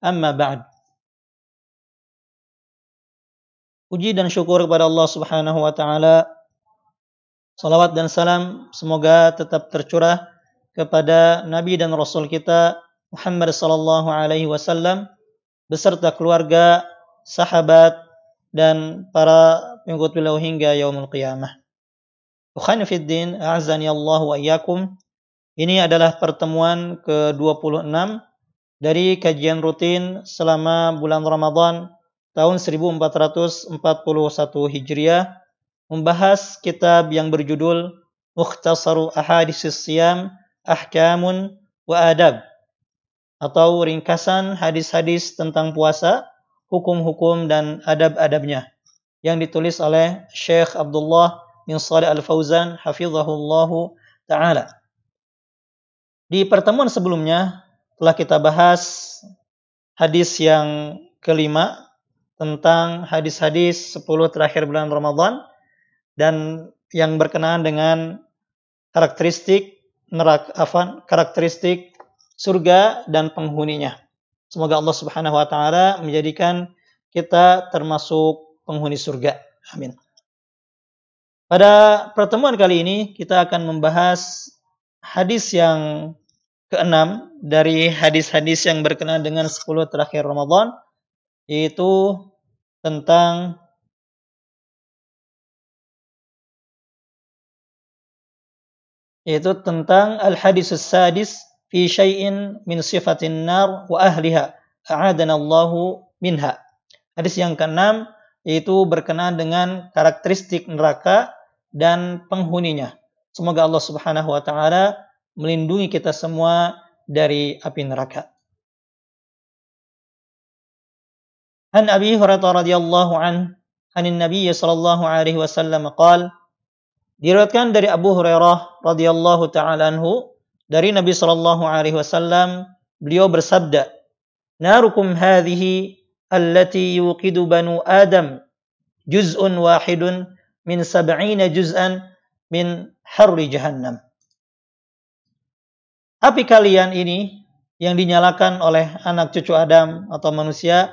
Amma ba'd. Puji dan syukur kepada Allah Subhanahu wa taala. Salawat dan salam semoga tetap tercurah kepada nabi dan rasul kita Muhammad sallallahu alaihi wasallam beserta keluarga, sahabat dan para pengikut beliau hingga yaumul qiyamah. Ukhani fiddin, A'zani Allah wa iyyakum. Ini adalah pertemuan ke-26 dari kajian rutin selama bulan Ramadan tahun 1441 Hijriah membahas kitab yang berjudul Mukhtasaru Ahaditsis Siyam Ahkamun wa Adab atau ringkasan hadis-hadis tentang puasa, hukum-hukum dan adab-adabnya yang ditulis oleh Syekh Abdullah bin Salih Al-Fauzan hafizahullahu taala. Di pertemuan sebelumnya telah kita bahas hadis yang kelima tentang hadis-hadis 10 terakhir bulan Ramadan dan yang berkenaan dengan karakteristik neraka afan, karakteristik surga dan penghuninya. Semoga Allah Subhanahu wa taala menjadikan kita termasuk penghuni surga. Amin. Pada pertemuan kali ini kita akan membahas hadis yang keenam dari hadis-hadis yang berkenaan dengan 10 terakhir Ramadan yaitu tentang yaitu tentang al-hadis sadis fi syai'in min sifatin nar wa ahliha a'adana Allahu minha. Hadis yang keenam yaitu berkenaan dengan karakteristik neraka dan penghuninya. Semoga Allah Subhanahu wa taala melindungi kita semua dari api neraka. هريرة رضي الله عنه عن النبي صلى الله عليه وسلم قال diriwayatkan dari Abu Hurairah radhiyallahu taala anhu dari Nabi sallallahu alaihi wasallam beliau bersabda narukum hadhihi allati yuqidu banu adam juz'un wahidun min sab'ina juz'an min harri jahannam api kalian ini yang dinyalakan oleh anak cucu Adam atau manusia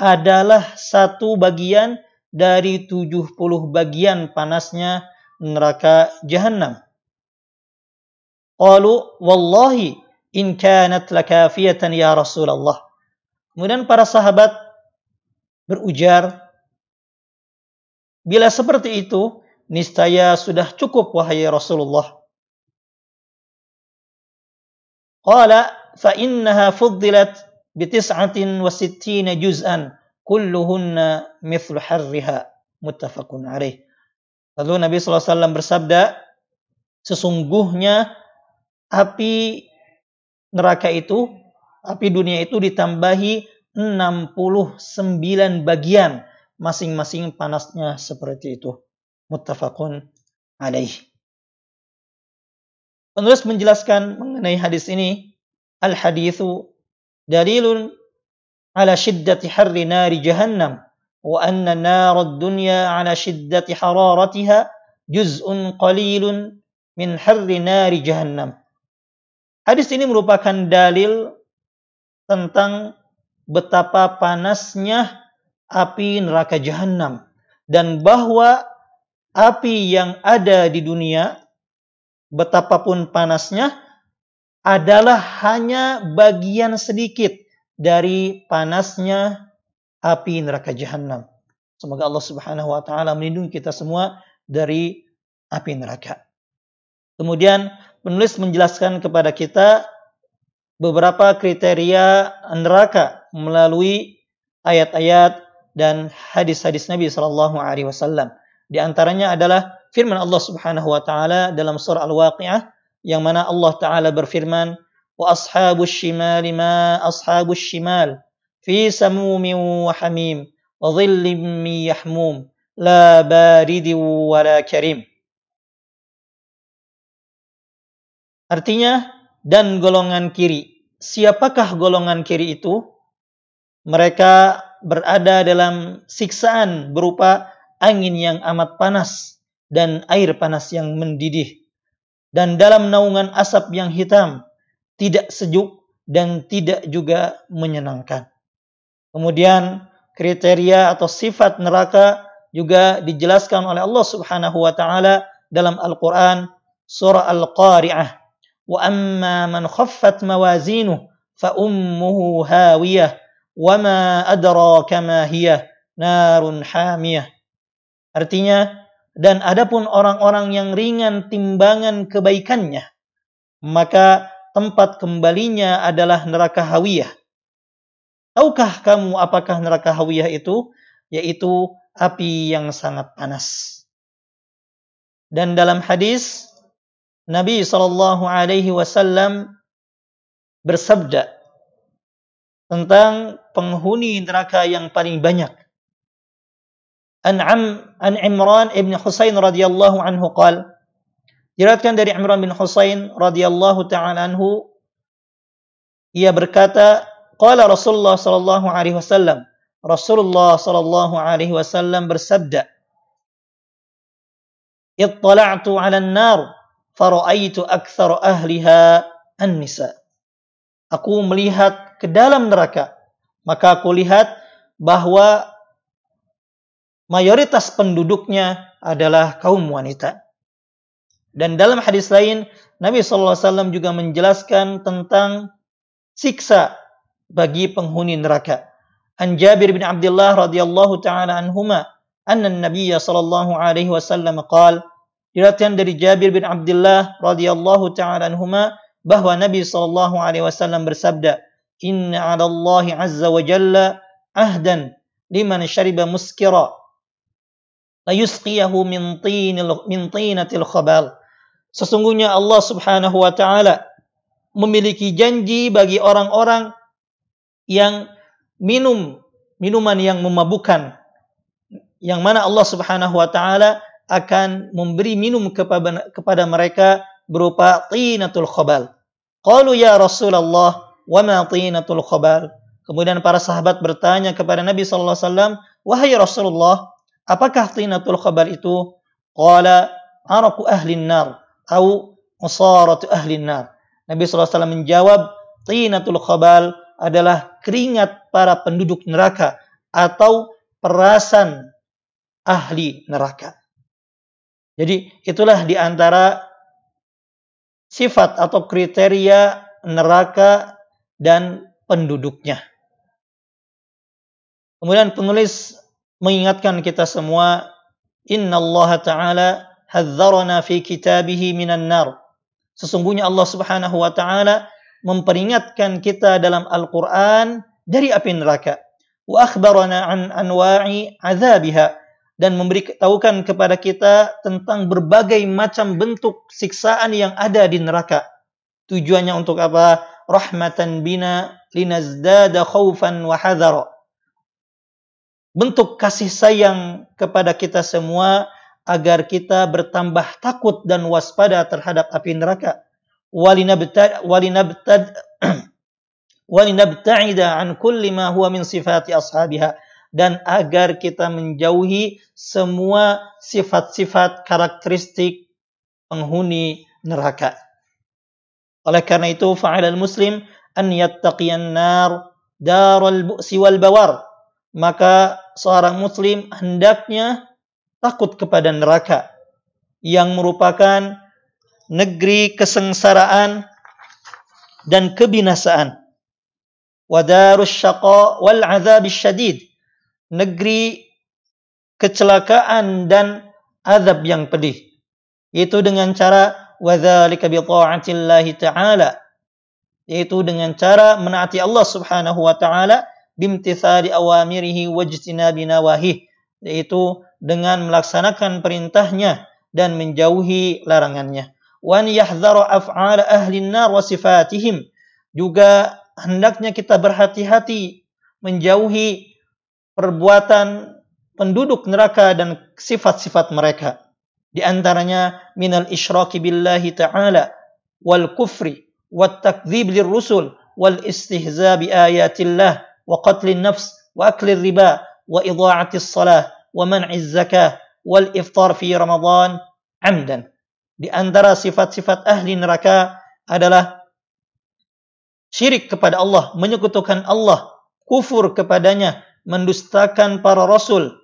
adalah satu bagian dari 70 bagian panasnya neraka jahanam. Qalu wallahi in kanat lakafiyatan ya Rasulullah. Kemudian para sahabat berujar, bila seperti itu, niscaya sudah cukup wahai Rasulullah. Qala fa innaha fuddilat bitis'atin wa sittina juz'an kulluhunna mithlu harriha muttafaqun alaih. Lalu Nabi SAW bersabda, sesungguhnya api neraka itu, api dunia itu ditambahi 69 bagian, masing-masing panasnya seperti itu. Muttafaqun alaih. Penulis menjelaskan mengenai hadis ini, al-hadithu dalilun ala shiddati harri nari jahannam wa anna nar dunya ala shiddati hararatiha juz'un qalilun min harri nari jahannam. Hadis ini merupakan dalil tentang betapa panasnya api neraka jahanam dan bahwa api yang ada di dunia betapapun panasnya adalah hanya bagian sedikit dari panasnya api neraka jahanam. Semoga Allah Subhanahu wa taala melindungi kita semua dari api neraka. Kemudian penulis menjelaskan kepada kita beberapa kriteria neraka melalui ayat-ayat dan hadis-hadis Nabi Shallallahu Alaihi Wasallam. Di antaranya adalah firman Allah Subhanahu Wa Taala dalam surah Al-Waqi'ah yang mana Allah taala berfirman wa ashabus shimal ma ashabus shimal fi samumin wa hamim wa dhillim min yahmum la baridin wa la karim. Artinya, dan golongan kiri. Siapakah golongan kiri itu? Mereka berada dalam siksaan berupa angin yang amat panas dan air panas yang mendidih. Dan dalam naungan asap yang hitam, tidak sejuk dan tidak juga menyenangkan. Kemudian kriteria atau sifat neraka juga dijelaskan oleh Allah Subhanahu wa taala dalam Al-Qur'an surah Al-Qari'ah. Wa amma man khaffat mawazinuhu fa ummuhu hawiyah wa ma adraka ma hiya narun hamiyah. Artinya dan adapun orang-orang yang ringan timbangan kebaikannya maka tempat kembalinya adalah neraka hawiyah. Tahukah kamu apakah neraka hawiyah itu? Yaitu api yang sangat panas. Dan dalam hadis Nabi Shallallahu Alaihi Wasallam bersabda tentang penghuni neraka yang paling banyak. An, an Imran ibn Husain radhiyallahu anhu qala Diriwayatkan dari Imran bin Husain radhiyallahu taala anhu ia berkata, qala Rasulullah sallallahu alaihi wasallam, Rasulullah sallallahu alaihi wasallam bersabda, "Ittala'tu 'ala an-nar fara'aitu aktsara ahliha an-nisa." Aku melihat ke dalam neraka, maka aku lihat bahwa mayoritas penduduknya adalah kaum wanita. Dan dalam hadis lain, Nabi SAW juga menjelaskan tentang siksa bagi penghuni neraka. An Jabir bin Abdullah radhiyallahu taala anhuma anna Nabi sallallahu alaihi wasallam qaal diriwayatkan dari Jabir bin Abdullah radhiyallahu taala anhuma bahwa Nabi sallallahu alaihi wasallam bersabda inna 'ala Allah azza wa jalla ahdan liman syariba muskira la yusqiyahu min tinil min tinatil khabal Sesungguhnya Allah Subhanahu wa taala memiliki janji bagi orang-orang yang minum minuman yang memabukkan yang mana Allah Subhanahu wa taala akan memberi minum kepada, kepada mereka berupa tinatul khabal. Qalu ya Rasulullah, wa ma tinatul khabal? Kemudian para sahabat bertanya kepada Nabi sallallahu alaihi wasallam, "Wahai Rasulullah, apakah tinatul khabal itu?" Qala, "Araku ahli nar." au usaratu ahli nar. Nabi SAW menjawab, tinatul khabal adalah keringat para penduduk neraka atau perasan ahli neraka. Jadi itulah di antara sifat atau kriteria neraka dan penduduknya. Kemudian penulis mengingatkan kita semua, Inna Allah Ta'ala hadzarana fi kitabihi minan nar. Sesungguhnya Allah Subhanahu wa taala memperingatkan kita dalam Al-Qur'an dari api neraka. Wa akhbarana an anwa'i azabiha dan memberitahukan kepada kita tentang berbagai macam bentuk siksaan yang ada di neraka. Tujuannya untuk apa? Rahmatan bina linazdada khaufan wa hadhara. Bentuk kasih sayang kepada kita semua agar kita bertambah takut dan waspada terhadap api neraka. Walinabta'ida an kulli ma huwa min sifati ashabiha dan agar kita menjauhi semua sifat-sifat karakteristik penghuni neraka. Oleh karena itu, fa'alal muslim an yattaqiyan nar daral bu'si wal bawar. Maka seorang muslim hendaknya takut kepada neraka yang merupakan negeri kesengsaraan dan kebinasaan. Wadarus syaqa wal azab syadid. Negeri kecelakaan dan azab yang pedih. Itu dengan cara wadzalika bi ta'atillahi ta'ala. Yaitu dengan cara menaati Allah Subhanahu wa taala bimtithali awamirihi wajtinabi nawahih. Yaitu dengan melaksanakan perintahnya dan menjauhi larangannya. Wan yahdharu af'ala ahli nar wa sifatihim. Juga hendaknya kita berhati-hati menjauhi perbuatan penduduk neraka dan sifat-sifat mereka. Di antaranya minal isyraki billahi ta'ala wal kufri wat takdzib lirrusul wal istihza bi ayatillah wa qatlin nafs wa aklir riba wa idha'atis salah wa man'iz zakah wal amdan. Di antara sifat-sifat ahli neraka adalah syirik kepada Allah, menyekutukan Allah, kufur kepadanya, mendustakan para rasul,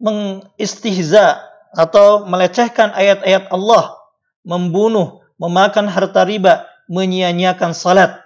mengistihza atau melecehkan ayat-ayat Allah, membunuh, memakan harta riba, menyia-nyiakan salat,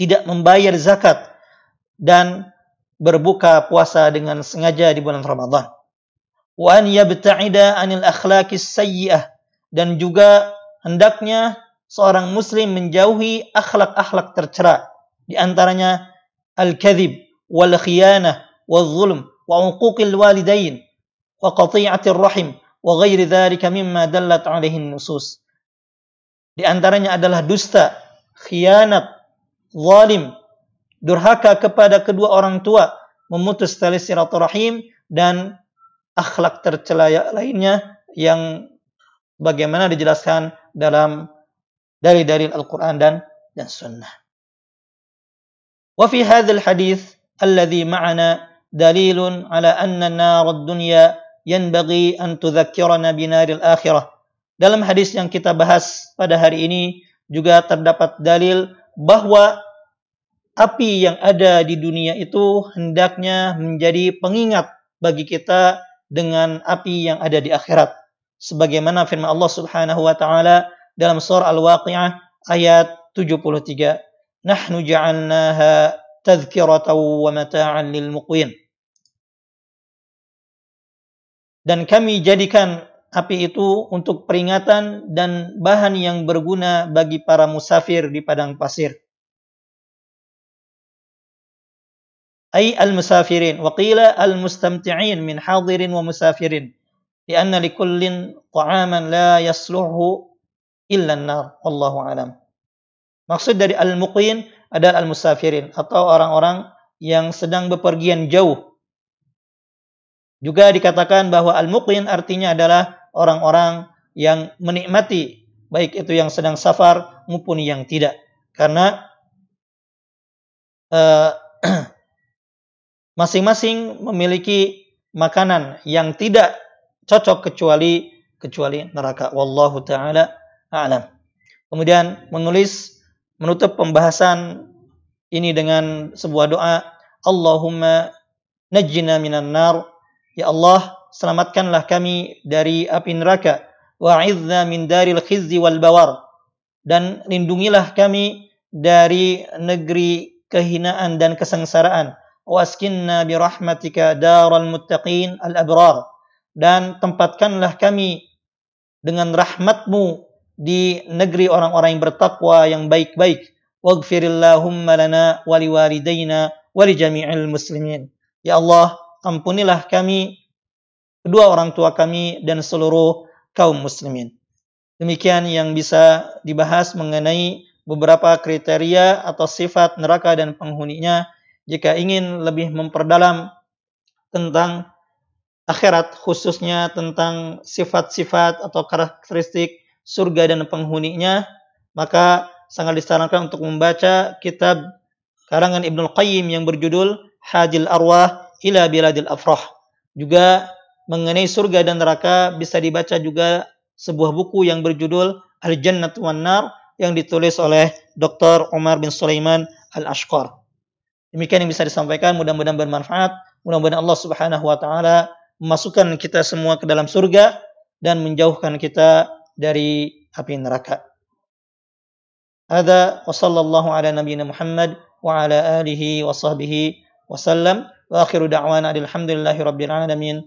tidak membayar zakat, dan berbuka puasa dengan sengaja di bulan Ramadan. Wa an yabta'ida anil akhlaqis sayyi'ah dan juga hendaknya seorang muslim menjauhi akhlak-akhlak tercela di antaranya al-kadhib wal khiyanah wal zulm wa uquqil walidain wa qati'atir rahim wa ghairi dzalika mimma dallat alaihi nusus di antaranya adalah dusta khianat zalim durhaka kepada kedua orang tua, memutus tali silaturahim dan akhlak tercela lainnya yang bagaimana dijelaskan dalam dari dalil Al-Qur'an dan dan sunnah. Wa fi hadzal hadis alladhi ma'ana dalilun ala anna nar ad-dunya yanbaghi an tudzakkirana bi naril akhirah. Dalam hadis yang kita bahas pada hari ini juga terdapat dalil bahwa api yang ada di dunia itu hendaknya menjadi pengingat bagi kita dengan api yang ada di akhirat. Sebagaimana firman Allah Subhanahu wa taala dalam surah Al-Waqi'ah ayat 73. Nahnu ja'alnaha tadhkiratan wa mata'an lil muqwin. Dan kami jadikan api itu untuk peringatan dan bahan yang berguna bagi para musafir di padang pasir. Ay al-musafirin wa qila al-mustamti'in min hadirin wa musafirin. Lianna likullin ta'aman la yasluhu illa an-nar. Wallahu alam. Maksud dari al-muqin adalah al-musafirin atau orang-orang yang sedang bepergian jauh. Juga dikatakan bahwa al-muqin artinya adalah orang-orang yang menikmati baik itu yang sedang safar maupun yang tidak. Karena uh, masing-masing memiliki makanan yang tidak cocok kecuali kecuali neraka. Wallahu taala a'lam. Kemudian menulis menutup pembahasan ini dengan sebuah doa, Allahumma najjina minan nar. Ya Allah, selamatkanlah kami dari api neraka. Wa'idna min daril khizzi wal bawar. Dan lindungilah kami dari negeri kehinaan dan kesengsaraan waskinna birahmatika daral muttaqin al abrar dan tempatkanlah kami dengan rahmatmu di negeri orang-orang yang bertakwa yang baik-baik waghfirillahumma lana wa liwalidayna wa jami'il muslimin ya Allah ampunilah kami kedua orang tua kami dan seluruh kaum muslimin. Demikian yang bisa dibahas mengenai beberapa kriteria atau sifat neraka dan penghuninya jika ingin lebih memperdalam tentang akhirat khususnya tentang sifat-sifat atau karakteristik surga dan penghuninya maka sangat disarankan untuk membaca kitab karangan Ibnu Qayyim yang berjudul Hajil Arwah ila Biladil Afrah. Juga mengenai surga dan neraka bisa dibaca juga sebuah buku yang berjudul Al-Jannat wan Nar yang ditulis oleh Dr. Umar bin Sulaiman Al-Ashqar. Demikian yang bisa disampaikan, mudah-mudahan bermanfaat. Mudah-mudahan Allah Subhanahu wa taala memasukkan kita semua ke dalam surga dan menjauhkan kita dari api neraka. Ada wa sallallahu ala nabiyyina Muhammad wa ala alihi wa sahbihi wa sallam wa akhiru da'wana alhamdulillahi rabbil alamin.